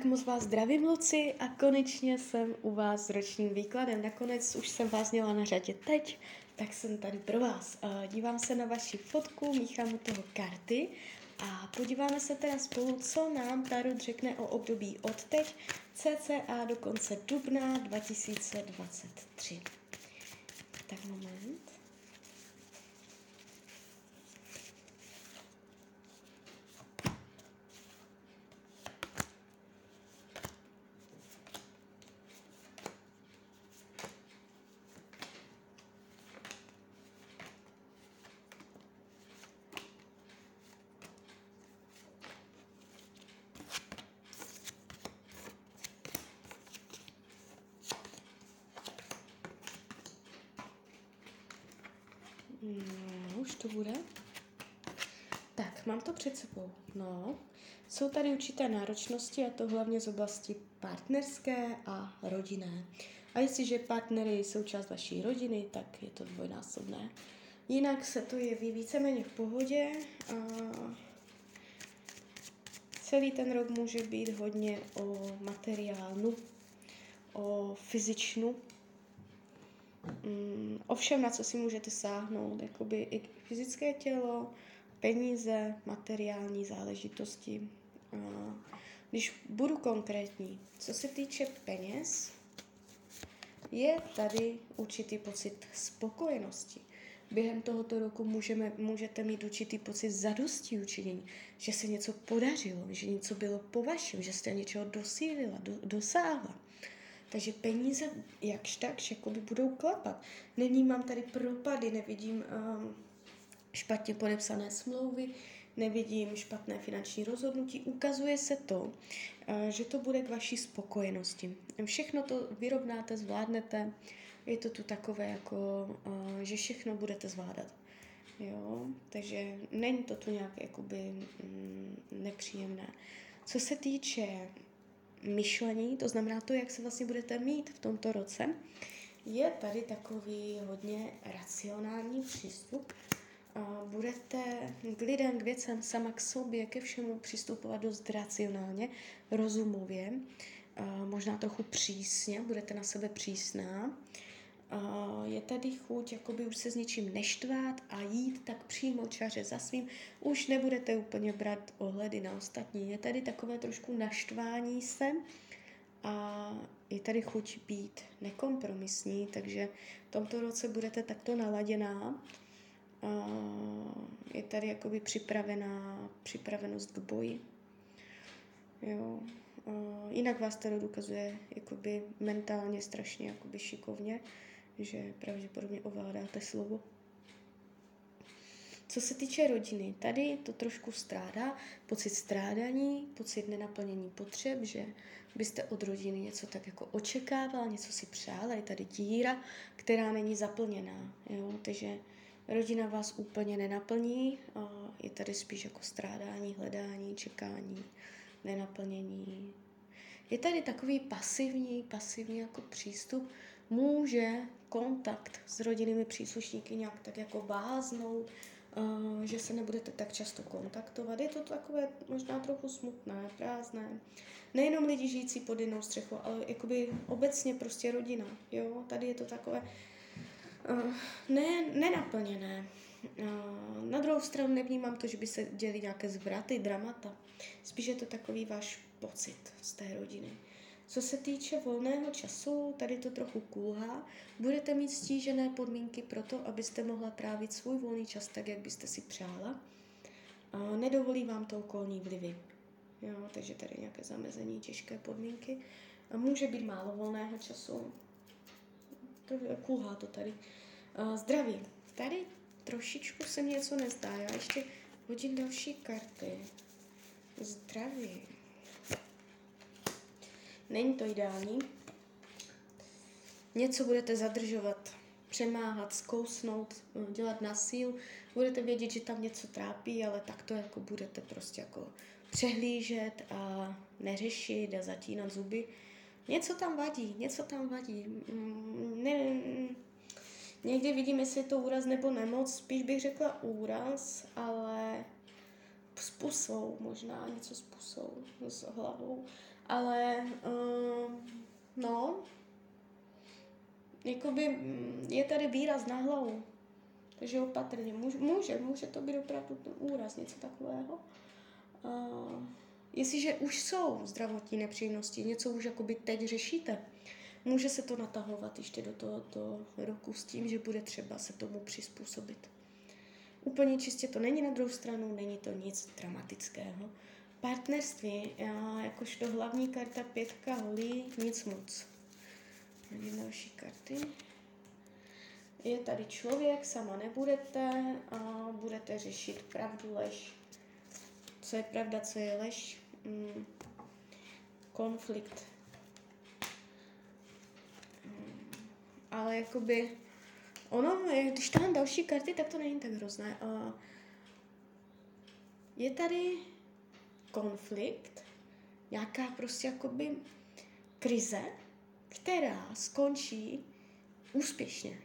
Tak moc vás zdravím, Luci, a konečně jsem u vás s ročním výkladem. Nakonec už jsem vás měla na řadě teď, tak jsem tady pro vás. Dívám se na vaši fotku, míchám u toho karty a podíváme se teda spolu, co nám Tarot řekne o období od teď, cca do konce dubna 2023. Tak moment. No, už to bude. Tak, mám to před sebou. No, jsou tady určité náročnosti a to hlavně z oblasti partnerské a rodinné. A jestliže partnery jsou část vaší rodiny, tak je to dvojnásobné. Jinak se to jeví víceméně v pohodě. A celý ten rok může být hodně o materiálnu, o fyzičnu, Mm, ovšem, na co si můžete sáhnout, jakoby i fyzické tělo, peníze, materiální záležitosti. Když budu konkrétní, co se týče peněz, je tady určitý pocit spokojenosti. Během tohoto roku můžeme, můžete mít určitý pocit zadosti učinění, že se něco podařilo, že něco bylo po vašem, že jste něčeho dosílila, do, dosáhla. Takže peníze jakž takž jakoby budou klapat. Nevnímám tady propady, nevidím um, špatně podepsané smlouvy, nevidím špatné finanční rozhodnutí. Ukazuje se to, uh, že to bude k vaší spokojenosti. Všechno to vyrovnáte, zvládnete. Je to tu takové, jako, uh, že všechno budete zvládat. Jo? Takže není to tu nějak jakoby, mm, nepříjemné. Co se týče myšlení, to znamená to, jak se vlastně budete mít v tomto roce, je tady takový hodně racionální přístup. Budete k lidem, k věcem, sama k sobě, ke všemu přistupovat dost racionálně, rozumově, možná trochu přísně, budete na sebe přísná. Je tady chuť jakoby už se s ničím neštvát a jít tak přímo čaře za svým. Už nebudete úplně brát ohledy na ostatní. Je tady takové trošku naštvání se a je tady chuť být nekompromisní, takže v tomto roce budete takto naladěná. Je tady jakoby připravená, připravenost k boji. Jo. Jinak vás to dokazuje jakoby mentálně strašně jakoby šikovně že pravděpodobně ovládáte slovo. Co se týče rodiny, tady to trošku strádá, pocit strádání, pocit nenaplnění potřeb, že byste od rodiny něco tak jako očekával, něco si přála, je tady díra, která není zaplněná. Jo? Takže rodina vás úplně nenaplní, a je tady spíš jako strádání, hledání, čekání, nenaplnění. Je tady takový pasivní, pasivní jako přístup, může kontakt s rodinnými příslušníky nějak tak jako váznout, uh, že se nebudete tak často kontaktovat. Je to takové možná trochu smutné, prázdné. Nejenom lidi žijící pod jednou střechou, ale jakoby obecně prostě rodina. Jo? Tady je to takové uh, ne, nenaplněné. Uh, na druhou stranu nevnímám to, že by se děli nějaké zvraty, dramata. Spíš je to takový váš pocit z té rodiny. Co se týče volného času, tady to trochu kulhá. Budete mít stížené podmínky pro to, abyste mohla trávit svůj volný čas tak, jak byste si přála. A nedovolí vám to okolní vlivy. Jo, takže tady nějaké zamezení, těžké podmínky. A může být málo volného času. To kulhá to tady. A zdraví. Tady trošičku se mi něco nezdá. Já ještě hodím další karty. Zdraví. Není to ideální. Něco budete zadržovat, přemáhat, zkousnout, eh, dělat na síl. Budete vědět, že tam něco trápí, ale tak to jako budete prostě jako přehlížet a neřešit a zatínat zuby. Něco tam vadí, něco tam vadí. Mm, ne, někdy vidím, jestli je to úraz nebo nemoc. Spíš bych řekla úraz, ale s pusou možná, něco s pusou, s hlavou Ale uh, no, jakoby mm, je tady výraz na hlavu. Takže opatrně. Může, může, to být opravdu úraz, něco takového. Uh, jestliže už jsou zdravotní nepříjemnosti, něco už jakoby teď řešíte, může se to natahovat ještě do tohoto roku s tím, že bude třeba se tomu přizpůsobit. Úplně čistě to není na druhou stranu, není to nic dramatického. Partnerství, jakožto hlavní karta pětka holí, nic moc. Ani další karty. Je tady člověk, sama nebudete a budete řešit pravdu, lež. Co je pravda, co je lež. Mm. Konflikt. Mm. Ale jakoby ono, když tam další karty, tak to není tak hrozné. Uh, je tady konflikt, nějaká prostě jakoby krize, která skončí úspěšně.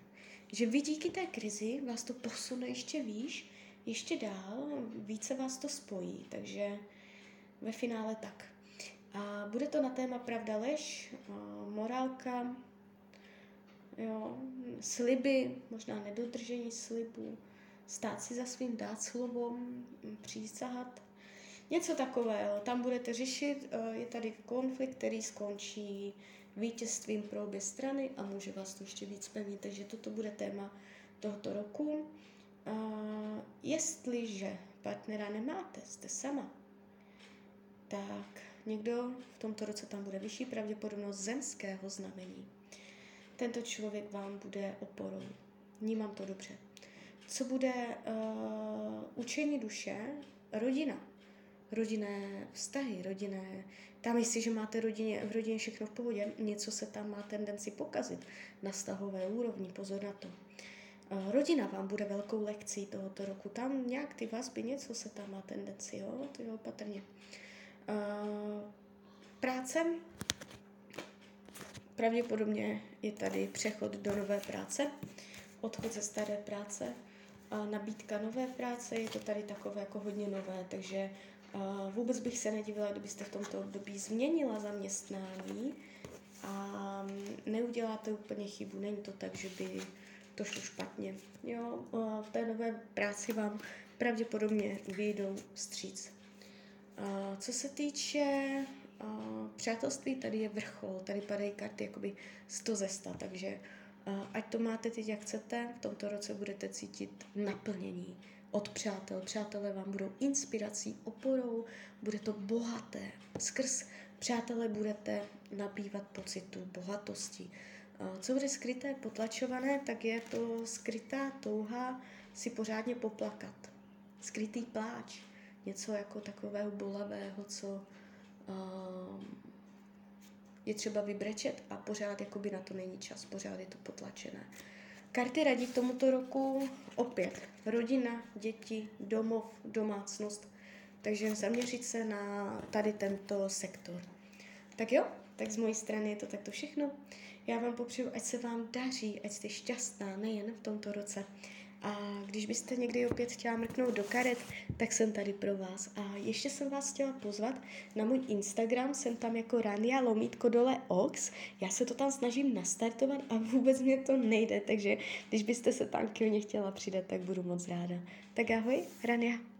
Že vy díky té krizi vás to posune ještě výš, ještě dál, více vás to spojí, takže ve finále tak. A bude to na téma pravda lež, morálka, jo, sliby, možná nedodržení slibů, stát si za svým dát slovo, přísahat, něco takového. Tam budete řešit, eh, je tady konflikt, který skončí vítězstvím pro obě strany a může vás to ještě víc pevnit, takže toto bude téma tohoto roku. Uh, jestliže partnera nemáte, jste sama, tak někdo v tomto roce tam bude vyšší pravděpodobnost zemského znamení. Tento člověk vám bude oporou. Vnímám to dobře. Co bude uh, učení duše? Rodina. Rodinné vztahy, rodinné... Tam jestli, že máte rodině, v rodině všechno v pohodě, něco se tam má tendenci pokazit na vztahové úrovni, pozor na to. Uh, rodina vám bude velkou lekcí tohoto roku. Tam nějak ty vazby, něco se tam má tendenci, jo, to je opatrně. Uh, práce, Pravděpodobně je tady přechod do nové práce, odchod ze staré práce, a nabídka nové práce, je to tady takové jako hodně nové, takže vůbec bych se nedivila, kdybyste v tomto období změnila zaměstnání a neuděláte úplně chybu. Není to tak, že by to šlo špatně. Jo, v té nové práci vám pravděpodobně vyjdou stříc. Co se týče přátelství tady je vrchol, tady padají karty jakoby 100 ze 100, takže ať to máte teď jak chcete, v tomto roce budete cítit naplnění od přátel. Přátelé vám budou inspirací, oporou, bude to bohaté. Skrz přátelé budete nabývat pocitu bohatosti. Uh, co bude skryté, potlačované, tak je to skrytá touha si pořádně poplakat. Skrytý pláč. Něco jako takového bolavého, co Ehm, je třeba vybrečet a pořád jakoby na to není čas, pořád je to potlačené. Karty radí k tomuto roku opět rodina, děti, domov, domácnost, takže zaměřit se na tady tento sektor. Tak jo, tak z mojí strany je to takto všechno. Já vám popřeju, ať se vám daří, ať jste šťastná nejen v tomto roce, a když byste někdy opět chtěla mrknout do karet, tak jsem tady pro vás. A ještě jsem vás chtěla pozvat na můj Instagram, jsem tam jako Rania Lomítko dole Ox. Já se to tam snažím nastartovat a vůbec mě to nejde, takže když byste se tam ke mně chtěla přidat, tak budu moc ráda. Tak ahoj, Rania.